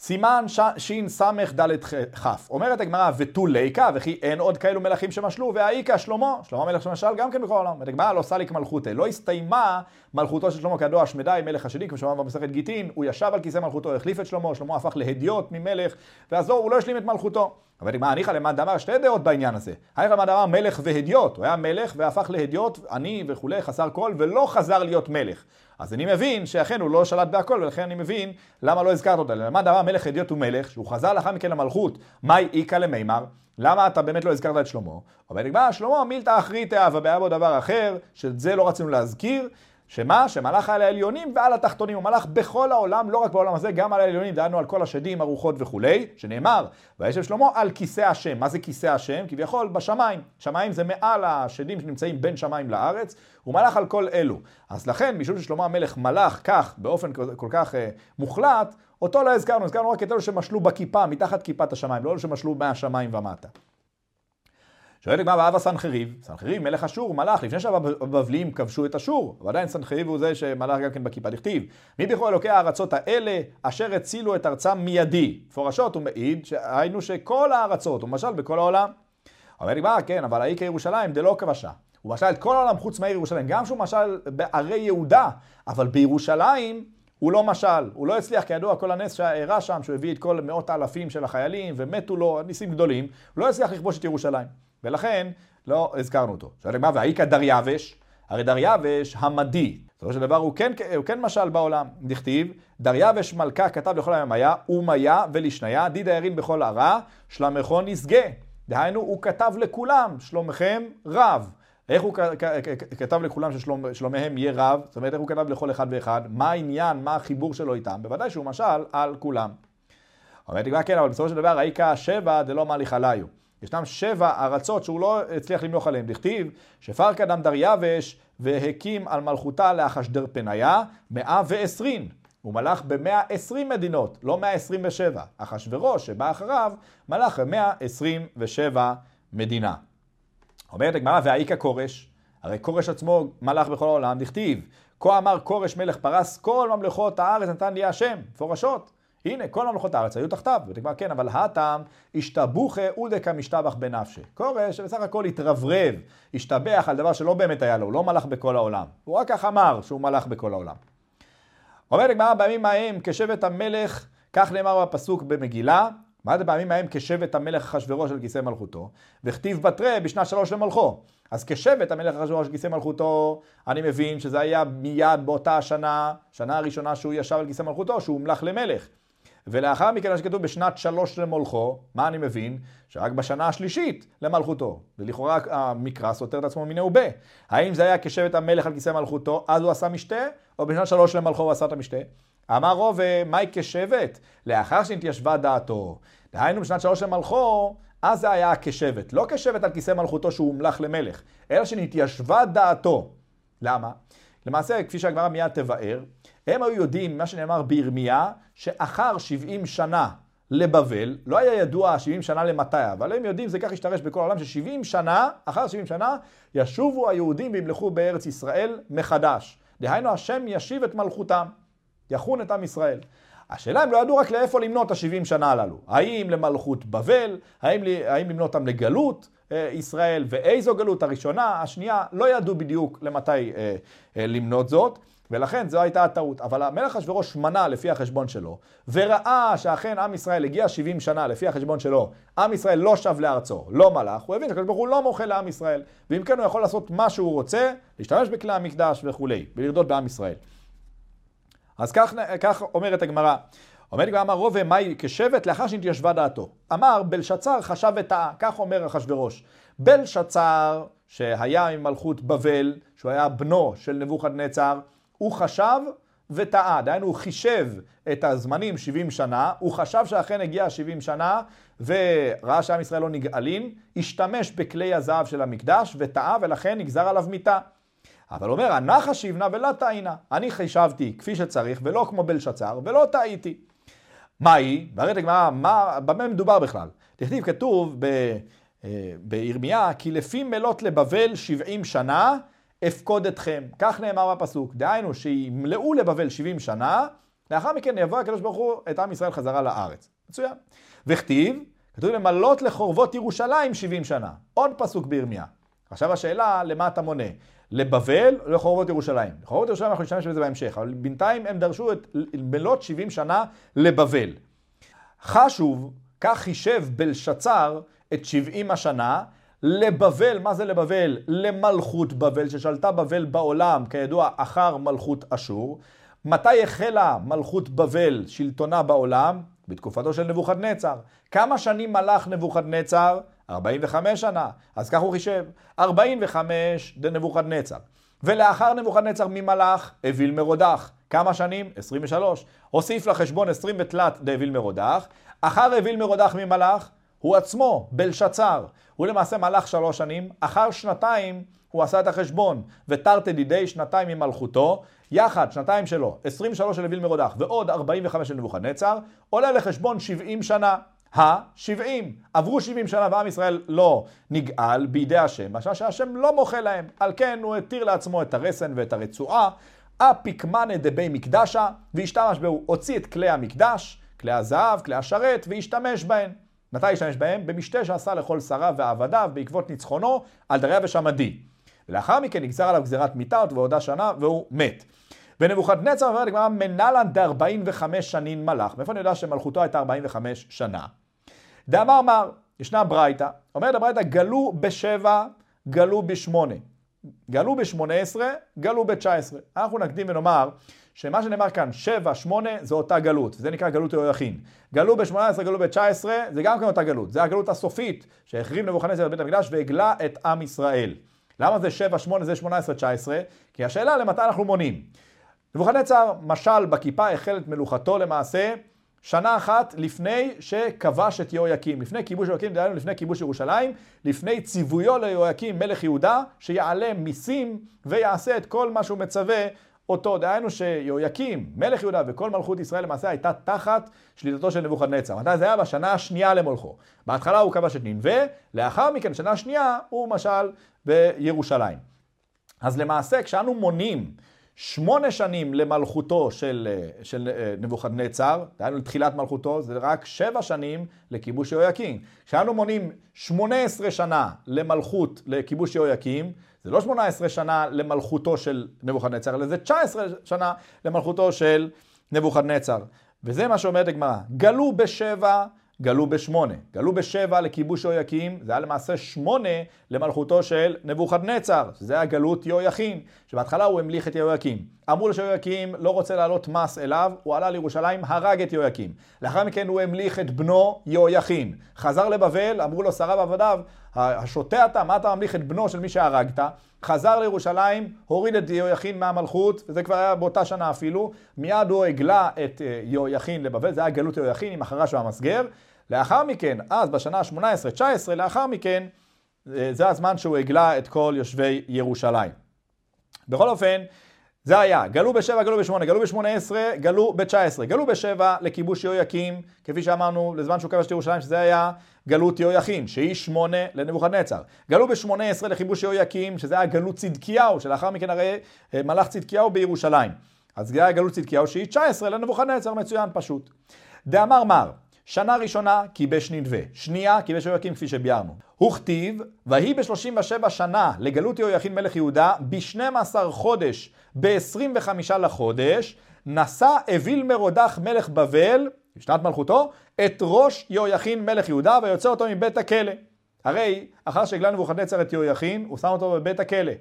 סימן שס"ד כ. אומרת הגמרא ותו ליקה וכי אין עוד כאלו מלכים שמשלו והאיכה שלמה, שלמה מלך שמשל גם כן בכל העולם. אומרת הגמרא לא סליק מלכותה, לא הסתיימה מלכותו של שלמה כידוע השמדי מלך השני כמו שאמרנו במסכת גיטין, הוא ישב על כיסא מלכותו, החליף את שלמה, שלמה הפך להדיוט ממלך ואז לא, הוא לא השלים את מלכותו. אבל מה, ניחא למד דמר שתי דעות בעניין הזה. הניחא למד דמר מלך והדיוט, הוא היה מלך והפך להדיוט, עני וכולי, חסר קול, ולא חזר להיות מלך. אז אני מבין שאכן הוא לא שלט בהכל, ולכן אני מבין למה לא הזכרת אותה. למד דמר מלך הדיוט ומלך, שהוא חזר לאחר מכן למלכות, מאי איכא למימר, למה אתה באמת לא הזכרת את שלמה? אבל נקבע, שלמה מילתא אחריתא, ובעיה בו דבר אחר, שאת זה לא רצינו להזכיר. שמה? שמלך על העליונים ועל התחתונים, הוא מלך בכל העולם, לא רק בעולם הזה, גם על העליונים, דהיינו על כל השדים, הרוחות וכולי, שנאמר, וישב שלמה על כיסא השם. מה זה כיסא השם? כביכול בשמיים. שמיים זה מעל השדים שנמצאים בין שמיים לארץ, הוא מלך על כל אלו. אז לכן, משום ששלמה המלך מלך כך, באופן כל כך אה, מוחלט, אותו לא הזכרנו, הזכרנו רק את אלו שמשלו בכיפה, מתחת כיפת השמיים, לא אלו שמשלו מהשמיים ומטה. שואלת הגמרא ואב הסנחריב, סנחריב מלך אשור מלך לפני שהבבלים כבשו את אשור, אבל עדיין סנחריב הוא זה שמלך גם כן בכיפה דכתיב. מי בכל אלוקי הארצות האלה אשר הצילו את ארצם מיידי. מפורשות הוא מעיד שהיינו שכל הארצות, הוא משל בכל העולם. אומר מה, כן, אבל האי כירושלים דלא כבשה. הוא משל את כל העולם חוץ מהעיר ירושלים, גם שהוא משל בערי יהודה, אבל בירושלים הוא לא משל, הוא לא הצליח, כידוע, כל הנס שאירע שם, שהוא הביא את כל מאות האלפים של החיילים, ומתו לו ניסים גדולים, הוא לא הצליח לכבוש את ירושלים. ולכן לא הזכרנו אותו. שואל הגמרא, והאיכא דריווש, הרי דריווש המדי. בסופו של דבר הוא כן, הוא כן משל בעולם. דכתיב, דריווש מלכה כתב לכל היום היה, ומיה ולשניה, דידה ירין בכל הרע, שלמכו נשגה. דהיינו, הוא כתב לכולם, שלומכם רב. איך הוא כתב לכולם ששלומיהם יהיה רב? זאת אומרת, איך הוא כתב לכל אחד ואחד? מה העניין, מה החיבור שלו איתם? בוודאי שהוא משל על כולם. אומרת כן, אבל בסופו של דבר, האיכא שבע דלא מליך עליו. ישנם שבע ארצות שהוא לא הצליח למלוך עליהן. דכתיב שפרקא דם דריווש והקים על מלכותה לאחשדר פניה מאה ועשרים. הוא מלך במאה עשרים מדינות, לא מאה עשרים ושבע. אחשורוש שבא אחריו מלך במאה עשרים ושבע מדינה. אומרת הגמרא והאיכא כורש, הרי כורש עצמו מלך בכל העולם, דכתיב כה אמר כורש מלך פרס כל ממלכות הארץ נתן לי השם, מפורשות. הנה, כל ממלכות הארץ היו תחתיו. ותקבע, כן, אבל הטעם, השתבוכה אודקה משתבח בנפשי. כורש בסך הכל התרברב, השתבח על דבר שלא באמת היה לו, הוא לא מלך בכל העולם. הוא רק כך אמר שהוא מלך בכל העולם. אומרת הגמרא בימים ההם כשבט המלך, כך נאמר בפסוק במגילה, מה זה בימים ההם כשבט המלך אחשוורוש על כיסא מלכותו, וכתיב בתרי בשנת שלוש למלכו. אז כשבט המלך אחשוורוש על כיסא מלכותו, אני מבין שזה היה מיד באותה השנה, שנה הראשונה שהוא ישב על כיסא מלכותו, שהוא הומלך למלך. ולאחר מכן, מה שכתוב בשנת שלוש למולכו, מה אני מבין? שרק בשנה השלישית למלכותו. ולכאורה המקרא סותר את עצמו מיניה ובה. האם זה היה כשבט המלך על כיסא מלכותו, אז הוא עשה משתה, או בשנת שלוש למלכו הוא עשה את המשתה? אמר רוב, מהי כשבט? לאחר שנתיישבה דעתו. דהיינו בשנת שלוש למלכו, אז זה היה כשבט. לא כשבט על כיסא מלכותו שהוא הומלך למלך, אלא שנתיישבה דעתו. למה? למעשה, כפי שהגמרא מיד תבאר, הם היו יודעים, מה שנאמר בירמיה, שאחר 70 שנה לבבל, לא היה ידוע 70 שנה למטה, אבל הם יודעים, זה כך השתרש בכל העולם, ש-70 שנה, אחר 70 שנה, ישובו היהודים וימלכו בארץ ישראל מחדש. דהיינו, השם ישיב את מלכותם, יחון את עם ישראל. השאלה הם לא ידעו רק לאיפה למנות את ה-70 שנה הללו. האם למלכות בבל, האם, האם למנות אותם לגלות ישראל, ואיזו גלות, הראשונה, השנייה, לא ידעו בדיוק למתי אה, אה, למנות זאת. ולכן זו הייתה הטעות. אבל המלך אשוורוש מנה לפי החשבון שלו, וראה שאכן עם ישראל הגיע 70 שנה לפי החשבון שלו, עם ישראל לא שב לארצו, לא מלך, הוא הבין שהקדוש ברוך הוא לא מוחה לעם ישראל, ואם כן הוא יכול לעשות מה שהוא רוצה, להשתמש בכלי המקדש וכולי, ולרדות בעם ישראל. אז כך, כך אומרת הגמרא. הגמרא, אמר רובה מאי כשבט לאחר שנתיישבה דעתו. אמר בלשצר חשב וטעה, כך אומר אחשורוש. בלשצר, שהיה עם מלכות בבל, שהוא היה בנו של נבוכדנצר, הוא חשב וטעה, דהיינו הוא חישב את הזמנים 70 שנה, הוא חשב שאכן הגיע 70 שנה וראה שעם ישראל לא נגאלים, השתמש בכלי הזהב של המקדש וטעה ולכן נגזר עליו מיתה. אבל אומר, הנחה שיבנה ולא טעינה. אני חישבתי כפי שצריך ולא כמו בלשצר ולא טעיתי. מהי? והרי הגמרא, במה מדובר בכלל? תכתיב, כתוב ב, אה, בירמיה, כי לפי מלות לבבל 70 שנה, אפקוד אתכם. כך נאמר בפסוק. דהיינו, שימלאו לבבל 70 שנה, לאחר מכן יבוא הקדוש ברוך הוא את עם ישראל חזרה לארץ. מצוין. וכתיב, כתוב למלות לחורבות ירושלים 70 שנה. עוד פסוק בירמיה. עכשיו השאלה, למה אתה מונה? לבבל לחורבות ירושלים? לחורבות ירושלים אנחנו נשתמש בזה בהמשך, אבל בינתיים הם דרשו את מלות 70 שנה לבבל. חשוב, כך חישב בלשצר את 70 השנה, לבבל, מה זה לבבל? למלכות בבל, ששלטה בבל בעולם, כידוע, אחר מלכות אשור. מתי החלה מלכות בבל שלטונה בעולם? בתקופתו של נבוכדנצר. כמה שנים מלך נבוכדנצר? 45 שנה. אז כך הוא חישב. 45 דנבוכדנצר. ולאחר נבוכדנצר מי מלך? אוויל מרודח. כמה שנים? 23. הוסיף לחשבון 20 ותלת דאוויל מרודח. אחר אוויל מרודח מי מלך? הוא עצמו, בלשצר. הוא למעשה מלך שלוש שנים, אחר שנתיים הוא עשה את החשבון, ותרתי דידי שנתיים ממלכותו, יחד, שנתיים שלו, 23 של אוויל מרודח ועוד 45 של נבוכדנצר, עולה לחשבון 70 שנה. ה-70. עברו 70 שנה ועם ישראל לא נגאל בידי השם, משמע שהשם לא מוחה להם. על כן הוא התיר לעצמו את הרסן ואת הרצועה, אפיקמנה דבי מקדשה, והשתמש בו, הוציא את כלי המקדש, כלי הזהב, כלי השרת, והשתמש בהם. מתי השתמש בהם? במשתה שעשה לכל שריו ועבדיו בעקבות ניצחונו על דריווש המדי. ולאחר מכן נגזר עליו גזירת מיתה ועודה שנה והוא מת. ונבוכדנצר אומרת לגמרא מנלן ד-45 שנים מלך. מאיפה אני יודע שמלכותו הייתה 45 שנה? דאמר מר, ישנה ברייתא, אומרת הברייתא גלו בשבע, גלו בשמונה. גלו ב-18, גלו ב-19. אנחנו נקדים ונאמר שמה שנאמר כאן, 7, 8, זה אותה גלות, זה נקרא גלות יהויכין. גלו ב-18, גלו ב-19, זה גם כן אותה גלות, זה הגלות הסופית שהחרים נבוכדנצר את בית המקדש והגלה את עם ישראל. למה זה 7, 8, זה 18, 19? כי השאלה למתי אנחנו מונים. נבוכדנצר, משל בכיפה החל את מלוכתו למעשה שנה אחת לפני שכבש את יהויקים, לפני כיבוש יהויקים, דהיינו לפני כיבוש ירושלים, לפני ציוויו ליהויקים מלך יהודה, שיעלה מיסים ויעשה את כל מה שהוא מצווה אותו. דהיינו שיהויקים, מלך יהודה וכל מלכות ישראל למעשה הייתה תחת שליטתו של נבוכדנצר. מתי זה היה? בשנה השנייה למולכו. בהתחלה הוא כבש את נינווה, לאחר מכן, שנה שנייה, הוא משל בירושלים. אז למעשה, כשאנו מונים שמונה שנים למלכותו של, של אה, נבוכדנצר, דהיינו לתחילת מלכותו, זה רק שבע שנים לכיבוש יהויקים. כשאנו מונים שמונה עשרה שנה למלכות, לכיבוש יהויקים, זה לא שמונה עשרה שנה למלכותו של נבוכדנצר, אלא זה תשע עשרה שנה למלכותו של נבוכדנצר. וזה מה שאומרת הגמרא, גלו בשבע גלו בשמונה. גלו בשבע לכיבוש יהויקים, זה היה למעשה שמונה למלכותו של נבוכדנצר, שזה היה גלות יהויכין, שבהתחלה הוא המליך את יהויקים. אמרו לו שיהויקים לא רוצה להעלות מס אליו, הוא עלה לירושלים, הרג את יהויקים. לאחר מכן הוא המליך את בנו יהויכין. חזר לבבל, אמרו לו שריו ועבדיו, השוטה אתה, מה אתה ממליך את בנו של מי שהרגת? חזר לירושלים, הוריד את יהויכין מהמלכות, וזה כבר היה באותה שנה אפילו, מיד הוא הגלה את אה, יהויכין לבבל, זה היה גלות יהויכין עם החרש והמסגר. לאחר מכן, אז בשנה ה-18-19, לאחר מכן, אה, זה הזמן שהוא הגלה את כל יושבי ירושלים. בכל אופן, זה היה, גלו בשבע, גלו בשמונה, גלו בשמונה עשרה, גלו בתשע עשרה. גלו בשבע לכיבוש יהויקים, כפי שאמרנו, לזמן שהוא כבש את ירושלים, שזה היה גלות יהויכין, שהיא שמונה לנבוכדנצר. גלו בשמונה עשרה לכיבוש יהויקים, שזה היה גלות צדקיהו, שלאחר מכן הרי אה, מלך צדקיהו בירושלים. אז זה היה גלות צדקיהו, שהיא תשע עשרה לנבוכדנצר, מצוין פשוט. דאמר מר, שנה ראשונה כיבש נדבה, שנייה כיבש יהויקים כפי שביארנו. וכתיב, ויהי ב-37 שנה לגלות יהויכין מלך יהודה, ב-12 חודש, ב-25 לחודש, נשא אוויל מרודח מלך בבל, בשנת מלכותו, את ראש יהויכין מלך יהודה ויוצא אותו מבית הכלא. הרי אחר שהגלה נבוכדנצר את יהויכין, הוא שם אותו בבית הכלא.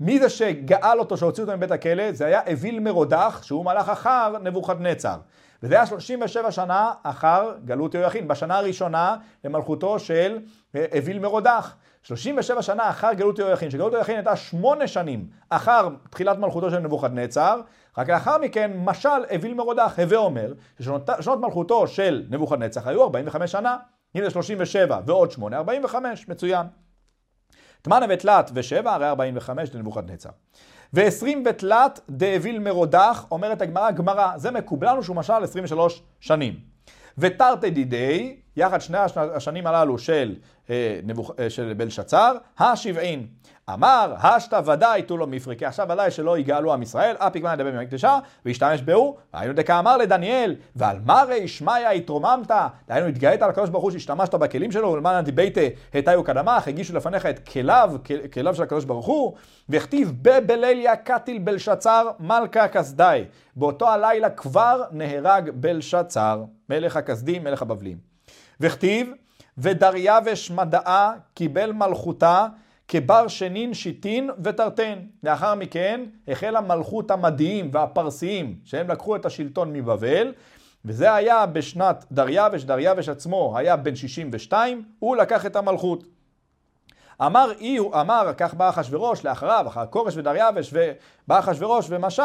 מי זה שגאל אותו, שהוציא אותו מבית הכלא? זה היה אוויל מרודח, שהוא מלך אחר נבוכדנצר. וזה היה 37 שנה אחר גלות יהויכין, בשנה הראשונה למלכותו של אה, אוויל מרודח. 37 שנה אחר גלות יהויכין, שגלות יהויכין הייתה שמונה שנים אחר תחילת מלכותו של נבוכדנצר, רק לאחר מכן משל אוויל מרודח, הווה אומר, ששנות מלכותו של נבוכדנצר היו 45 שנה, הנה 37 ועוד 8, 45, מצוין. תמני ותלתין ושבע, הרי 45 לנבוכדנצר. ועשרין ותלת דאוויל מרודח, אומרת הגמרא, גמרא, זה מקובל לנו שהוא משל 23 שנים. ותרתי דידי, יחד שני השנים הללו של, אה. אה, של בלשצר, הא שבעין. אמר, השתא ודאי תו לו מפרקי, עכשיו ודאי שלא יגאלו עם ישראל, אפי גמרא נדבר במקדשה, והשתמש בהו, היינו דקאמר לדניאל, ועל מה רי שמעיה התרוממת, דהיינו התגאית על הקדוש ברוך הוא שהשתמשת בכלים שלו, ולמען דיבייתא היתיו קדמך, הגישו לפניך את כליו, כליו של הקדוש ברוך הוא, והכתיב בבליליה קטיל בלשצר מלכה כסדי, באותו הלילה כבר נהרג בלשצר, מלך הכסדים, מלך הבבלים. וכתיב, ודריווש מדעה קיבל מלכותה כבר שנין שיטין ותרתן. לאחר מכן החלה מלכות המדיים והפרסיים, שהם לקחו את השלטון מבבל, וזה היה בשנת דריווש, דריווש עצמו היה בן 62, הוא לקח את המלכות. אמר אי אמר, כך בא אחשורוש לאחריו, אחר כורש ודריווש ובא אחשורוש ומשל,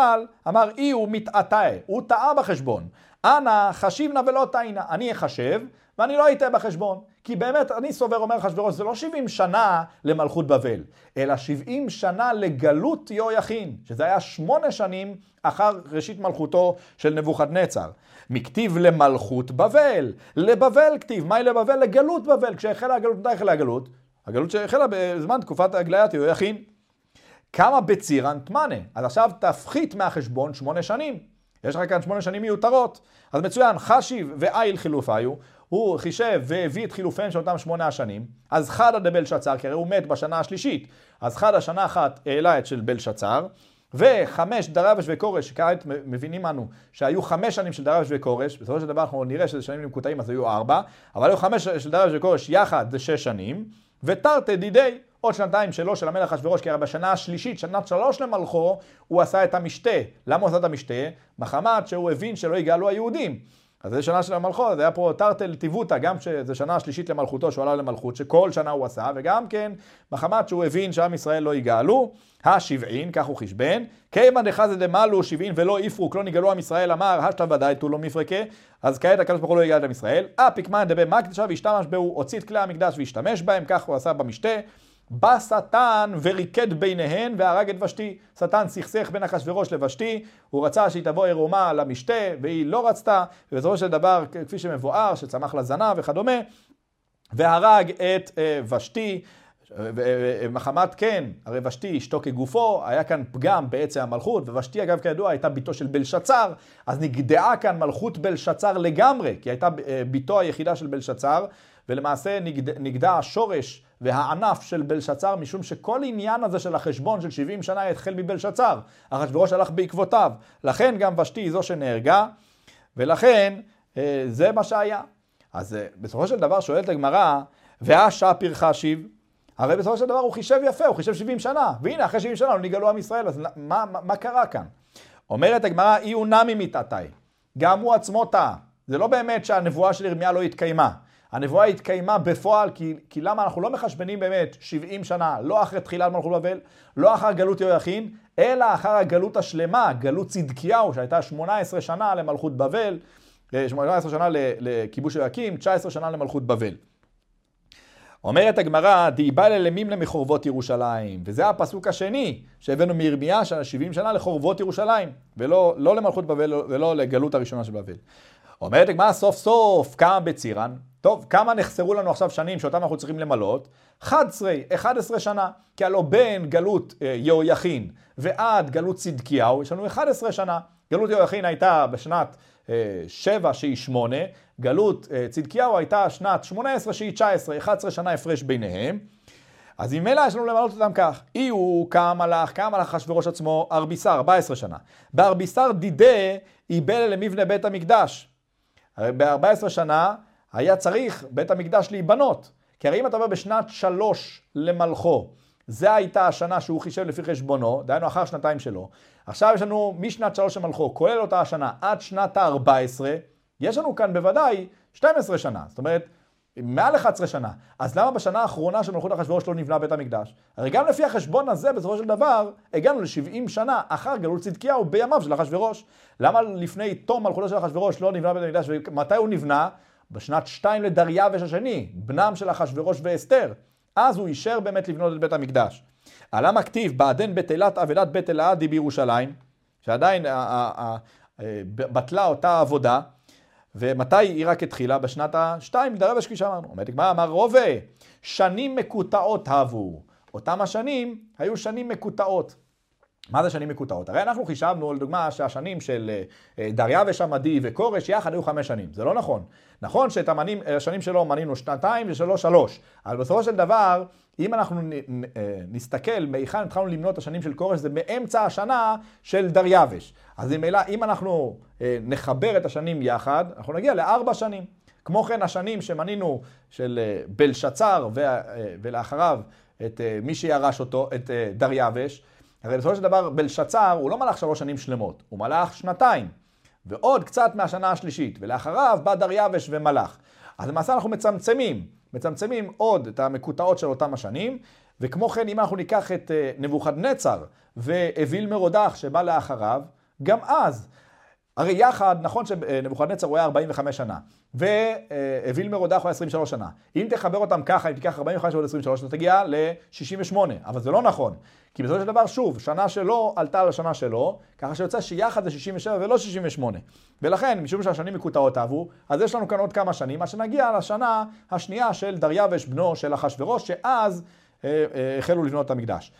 אמר אי הוא מתעתע, הוא טעה בחשבון. אנא חשיב נא ולא טעינה, אני אחשב ואני לא אטעה בחשבון. כי באמת, אני סובר, אומר אחשוורוש, זה לא 70 שנה למלכות בבל, אלא 70 שנה לגלות יהויכין, שזה היה שמונה שנים אחר ראשית מלכותו של נבוכדנצר. מכתיב למלכות בבל, לבבל כתיב, מהי לבבל? לגלות בבל. כשהחלה הגלות, מתי החלה הגלות? הגלות שהחלה בזמן תקופת הגליית יהויכין. כמה בצירן תמנה. אז עכשיו תפחית מהחשבון שמונה שנים. יש לך כאן שמונה שנים מיותרות. אז מצוין, חשיב ואיל חילוף היו. הוא חישב והביא את חילופיהם של אותם שמונה השנים, אז חדא דבלשצר, כי הרי הוא מת בשנה השלישית, אז חדא שנה אחת העלה את של בלשצר, וחמש דרבש וכורש, שכעת מבינים אנו שהיו חמש שנים של דרבש וכורש, בסופו של דבר אנחנו נראה שזה שנים למקוטעים אז היו ארבע, אבל היו חמש של דרבש וכורש יחד זה שש שנים, ותרתי דידי עוד שנתיים שלו של המלך אחשורוש, כי הרי בשנה השלישית, שנת שלוש למלכו, הוא עשה את המשתה. למה הוא עשה את המשתה? מחמת שהוא הבין שלא יגאלו היהודים. אז זה שנה של המלכות, זה היה פה תרתל טיבותא, גם שזו שנה השלישית למלכותו שהוא עלה למלכות, שכל שנה הוא עשה, וגם כן מחמת שהוא הבין שעם ישראל לא יגאלו, השבעין, כך הוא חשבן, כימא דחזה דמלו שבעין ולא יפרוק, לא נגאלו עם ישראל, אמר, השתא ודאי תו לא מפרקה, אז כעת הקדוש ברוך הוא לא יגאל את עם ישראל, אפיקמן דבי מקדשה והשתמש בהו, הוציא את כלי המקדש והשתמש בהם, כך הוא עשה במשתה. בא שטן וריקד ביניהן והרג את ושתי. שטן סכסך בין אחשורוש לוושתי, הוא רצה שהיא תבוא עירומה למשתה, והיא לא רצתה, ובסופו של דבר, כפי שמבואר, שצמח לה זנב וכדומה, והרג את אה, ושתי. מחמת כן, הרי ושתי אשתו כגופו, היה כאן פגם בעצם המלכות, וושתי אגב כידוע הייתה בתו של בלשצר, אז נגדעה כאן מלכות בלשצר לגמרי, כי הייתה אה, בתו היחידה של בלשצר, ולמעשה נגד, נגדע השורש והענף של בלשצר, משום שכל עניין הזה של החשבון של 70 שנה התחיל מבלשצר. אחשוורוש הלך בעקבותיו. לכן גם ושתי היא זו שנהרגה, ולכן אה, זה מה שהיה. אז אה, בסופו של דבר שואלת הגמרא, והשעה פרחה שיב, הרי בסופו של דבר הוא חישב יפה, הוא חישב 70 שנה, והנה אחרי 70 שנה לא נגאלו עם ישראל, אז מה, מה, מה קרה כאן? אומרת הגמרא, אי הוא נמי מתעתאי, גם הוא עצמו טעה. זה לא באמת שהנבואה של ירמיה לא התקיימה. הנבואה התקיימה בפועל, כי, כי למה אנחנו לא מחשבנים באמת 70 שנה, לא אחרי תחילת מלכות בבל, לא אחר גלות יהויכין, אלא אחר הגלות השלמה, גלות צדקיהו, שהייתה 18 שנה למלכות בבל, 18 אה, שנה לכיבוש יהויקים, 19 שנה למלכות בבל. אומרת הגמרא, דאיבאלה למימלה מחורבות ירושלים, וזה הפסוק השני שהבאנו מירמיה של 70 שנה לחורבות ירושלים, ולא לא למלכות בבל ולא לגלות הראשונה של בבל. אומרת הגמרא סוף סוף כמה בצירן, טוב, כמה נחסרו לנו עכשיו שנים שאותם אנחנו צריכים למלות? 11, 11 שנה, כי הלוא בין גלות אה, יהויכין ועד גלות צדקיהו יש לנו 11 שנה. גלות יהויכין הייתה בשנת אה, 7 שהיא 8, גלות אה, צדקיהו הייתה שנת 18 שהיא 19, 11 שנה הפרש ביניהם. אז ממילא יש לנו למלות אותם כך, אי הוא קם מלאך, קם מלאך אחשוורוש עצמו, ארביסר, 14 שנה. בארביסר דידה איבל למבנה בית המקדש. הרי ב-14 שנה היה צריך בית המקדש להיבנות. כי הרי אם אתה אומר בשנת שלוש למלכו, זה הייתה השנה שהוא חישב לפי חשבונו, דהיינו אחר שנתיים שלו. עכשיו יש לנו משנת שלוש למלכו, כולל אותה השנה, עד שנת ה-14, יש לנו כאן בוודאי 12 שנה. זאת אומרת, מעל 11 שנה. אז למה בשנה האחרונה של מלכות אחשוורוש לא נבנה בית המקדש? הרי גם לפי החשבון הזה, בסופו של דבר, הגענו ל-70 שנה אחר גלות צדקיהו בימיו של אחשוורוש. למה לפני תום מלכותו של אחשוורוש לא נבנה בית המקדש? ומתי הוא נבנה? בשנת 2 לדריווש השני, בנם של אחשוורוש ואסתר. אז הוא אישר באמת לבנות את בית המקדש. למה כתיב, בעדן בית אילת אבלת בית אלעדי בירושלים, שעדיין בטלה אותה עבודה, ומתי היא רק התחילה? בשנת השתיים, דרבש כפי שאמרנו. אומרת הגמרא, אמר רובה, שנים מקוטעות הבו. אותם השנים היו שנים מקוטעות. מה זה שנים מקוטעות? הרי אנחנו חישבנו, לדוגמה, שהשנים של אה, דריווש המדי וכורש יחד היו חמש שנים. זה לא נכון. נכון שאת המנים, השנים שלו מנינו שנתיים ושלוש שלוש. אבל בסופו של דבר, אם אנחנו אה, נסתכל מהיכן התחלנו למנות את השנים של כורש, זה באמצע השנה של דריווש. אז ממילא, אם אנחנו אה, נחבר את השנים יחד, אנחנו נגיע לארבע שנים. כמו כן, השנים שמנינו של בלשצר ולאחריו את מי שירש אותו, את דריווש, הרי בסופו של דבר בלשצר הוא לא מלך שלוש שנים שלמות, הוא מלך שנתיים, ועוד קצת מהשנה השלישית, ולאחריו בא דריווש ומלך. אז למעשה אנחנו מצמצמים, מצמצמים עוד את המקוטעות של אותם השנים, וכמו כן אם אנחנו ניקח את אה, נבוכדנצר ואוויל מרודח שבא לאחריו, גם אז הרי יחד, נכון שנבוכדנצר הוא היה 45 שנה, ואוויל מרודח הוא היה 23 שנה. אם תחבר אותם ככה, אם תיקח 45 ועוד 23, אתה תגיע ל-68, אבל זה לא נכון. כי בסופו של דבר, שוב, שנה שלו עלתה על השנה שלו, ככה שיוצא שיחד זה 67 ולא 68. ולכן, משום שהשנים מקוטעות אהבו, אז יש לנו כאן עוד כמה שנים, עד שנגיע לשנה השנייה של דריווש בנו של אחשורוש, שאז אה, אה, החלו לבנות את המקדש.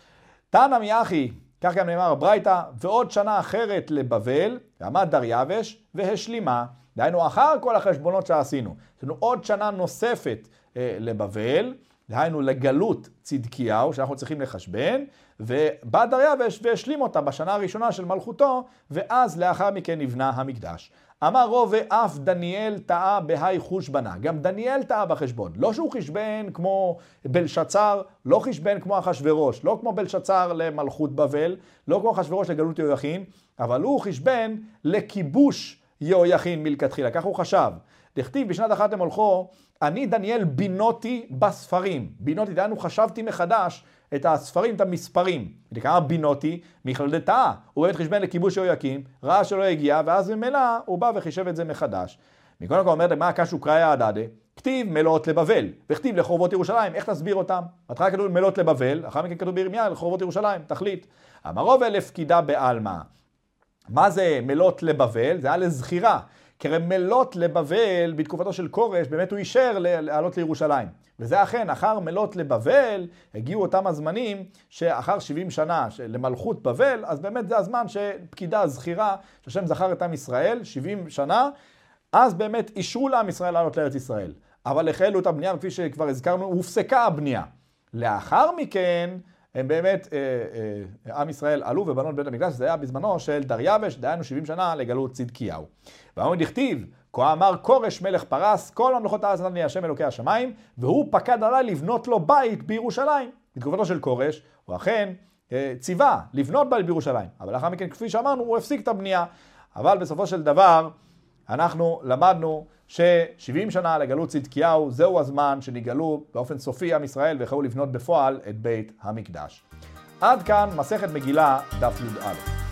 תנא מיחי כך גם נאמר ברייתא, ועוד שנה אחרת לבבל, ועמד דריווש, והשלימה. דהיינו, אחר כל החשבונות שעשינו. יש לנו עוד שנה נוספת אה, לבבל, דהיינו לגלות צדקיהו, שאנחנו צריכים לחשבן, ובא דריווש והשלים אותה בשנה הראשונה של מלכותו, ואז לאחר מכן נבנה המקדש. אמר רובה אף דניאל טעה בהי חושבנה. גם דניאל טעה בחשבון. לא שהוא חשבן כמו בלשצר, לא חשבן כמו אחשורוש, לא כמו בלשצר למלכות בבל, לא כמו אחשורוש לגלות יהויכין, אבל הוא חשבן לכיבוש יהויכין מלכתחילה, כך הוא חשב. דכתיב בשנת אחת למולכו, אני דניאל בינותי בספרים. בינותי, דהיינו חשבתי מחדש את הספרים, את המספרים. כמה בינותי, מכלל דתאה. הוא באמת חשבן לכיבוש יהויקים, ראה שלא הגיע, ואז ממילא הוא בא וחישב את זה מחדש. מכל מקום אומרת, מה הקשו קראי הדדה? כתיב מלאות לבבל, וכתיב לחורבות ירושלים, איך תסביר אותם? בהתחלה כתוב מלאות לבבל, אחר מכן כתוב בירמיה לחורבות ירושלים, תחליט. אמרוב אלף פקידה בעלמא. מה זה מלאות לבבל? זה היה לזכירה. כי הרי מלות לבבל בתקופתו של כורש, באמת הוא אישר לעלות לירושלים. וזה אכן, אחר מלות לבבל, הגיעו אותם הזמנים שאחר 70 שנה למלכות בבל, אז באמת זה הזמן שפקידה זכירה, שהשם זכר את עם ישראל, 70 שנה, אז באמת אישרו לעם ישראל לעלות לארץ ישראל. אבל החלו את הבנייה, וכפי שכבר הזכרנו, הופסקה הבנייה. לאחר מכן, הם באמת, אה, אה, עם ישראל עלו ובנו את בית המקדש, זה היה בזמנו של דריווש, דהיינו 70 שנה לגלות צדקיהו. ואמרו דכתיב, כה אמר כורש מלך פרס, כל ממלכות הארץ נתן לי השם אלוקי השמיים, והוא פקד עליי לבנות לו בית בירושלים. בתקופתו של כורש, הוא אכן אה, ציווה לבנות בית בירושלים. אבל לאחר מכן, כפי שאמרנו, הוא הפסיק את הבנייה. אבל בסופו של דבר, אנחנו למדנו ש-70 שנה לגלות צדקיהו, זהו הזמן שנגאלו באופן סופי עם ישראל והחלו לבנות בפועל את בית המקדש. עד כאן מסכת מגילה דף י"א.